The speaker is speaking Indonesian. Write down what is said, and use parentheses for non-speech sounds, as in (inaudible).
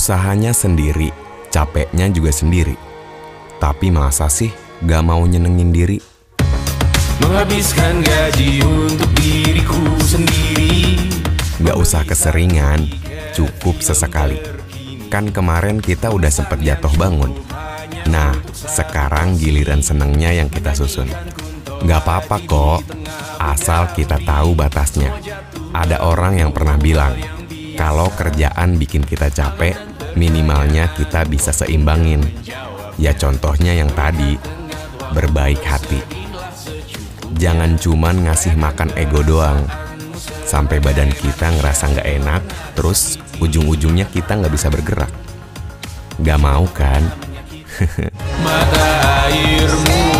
Usahanya sendiri, capeknya juga sendiri. Tapi masa sih gak mau nyenengin diri? Menghabiskan gaji untuk diriku sendiri Gak usah keseringan, cukup sesekali. Kan kemarin kita udah sempet jatuh bangun. Nah, sekarang giliran senengnya yang kita susun. Gak apa-apa kok, asal kita tahu batasnya. Ada orang yang pernah bilang, kalau kerjaan bikin kita capek, minimalnya kita bisa seimbangin. Ya contohnya yang tadi, berbaik hati. Jangan cuman ngasih makan ego doang, sampai badan kita ngerasa nggak enak, terus ujung-ujungnya kita nggak bisa bergerak. Nggak mau kan? (laughs) Mata airmu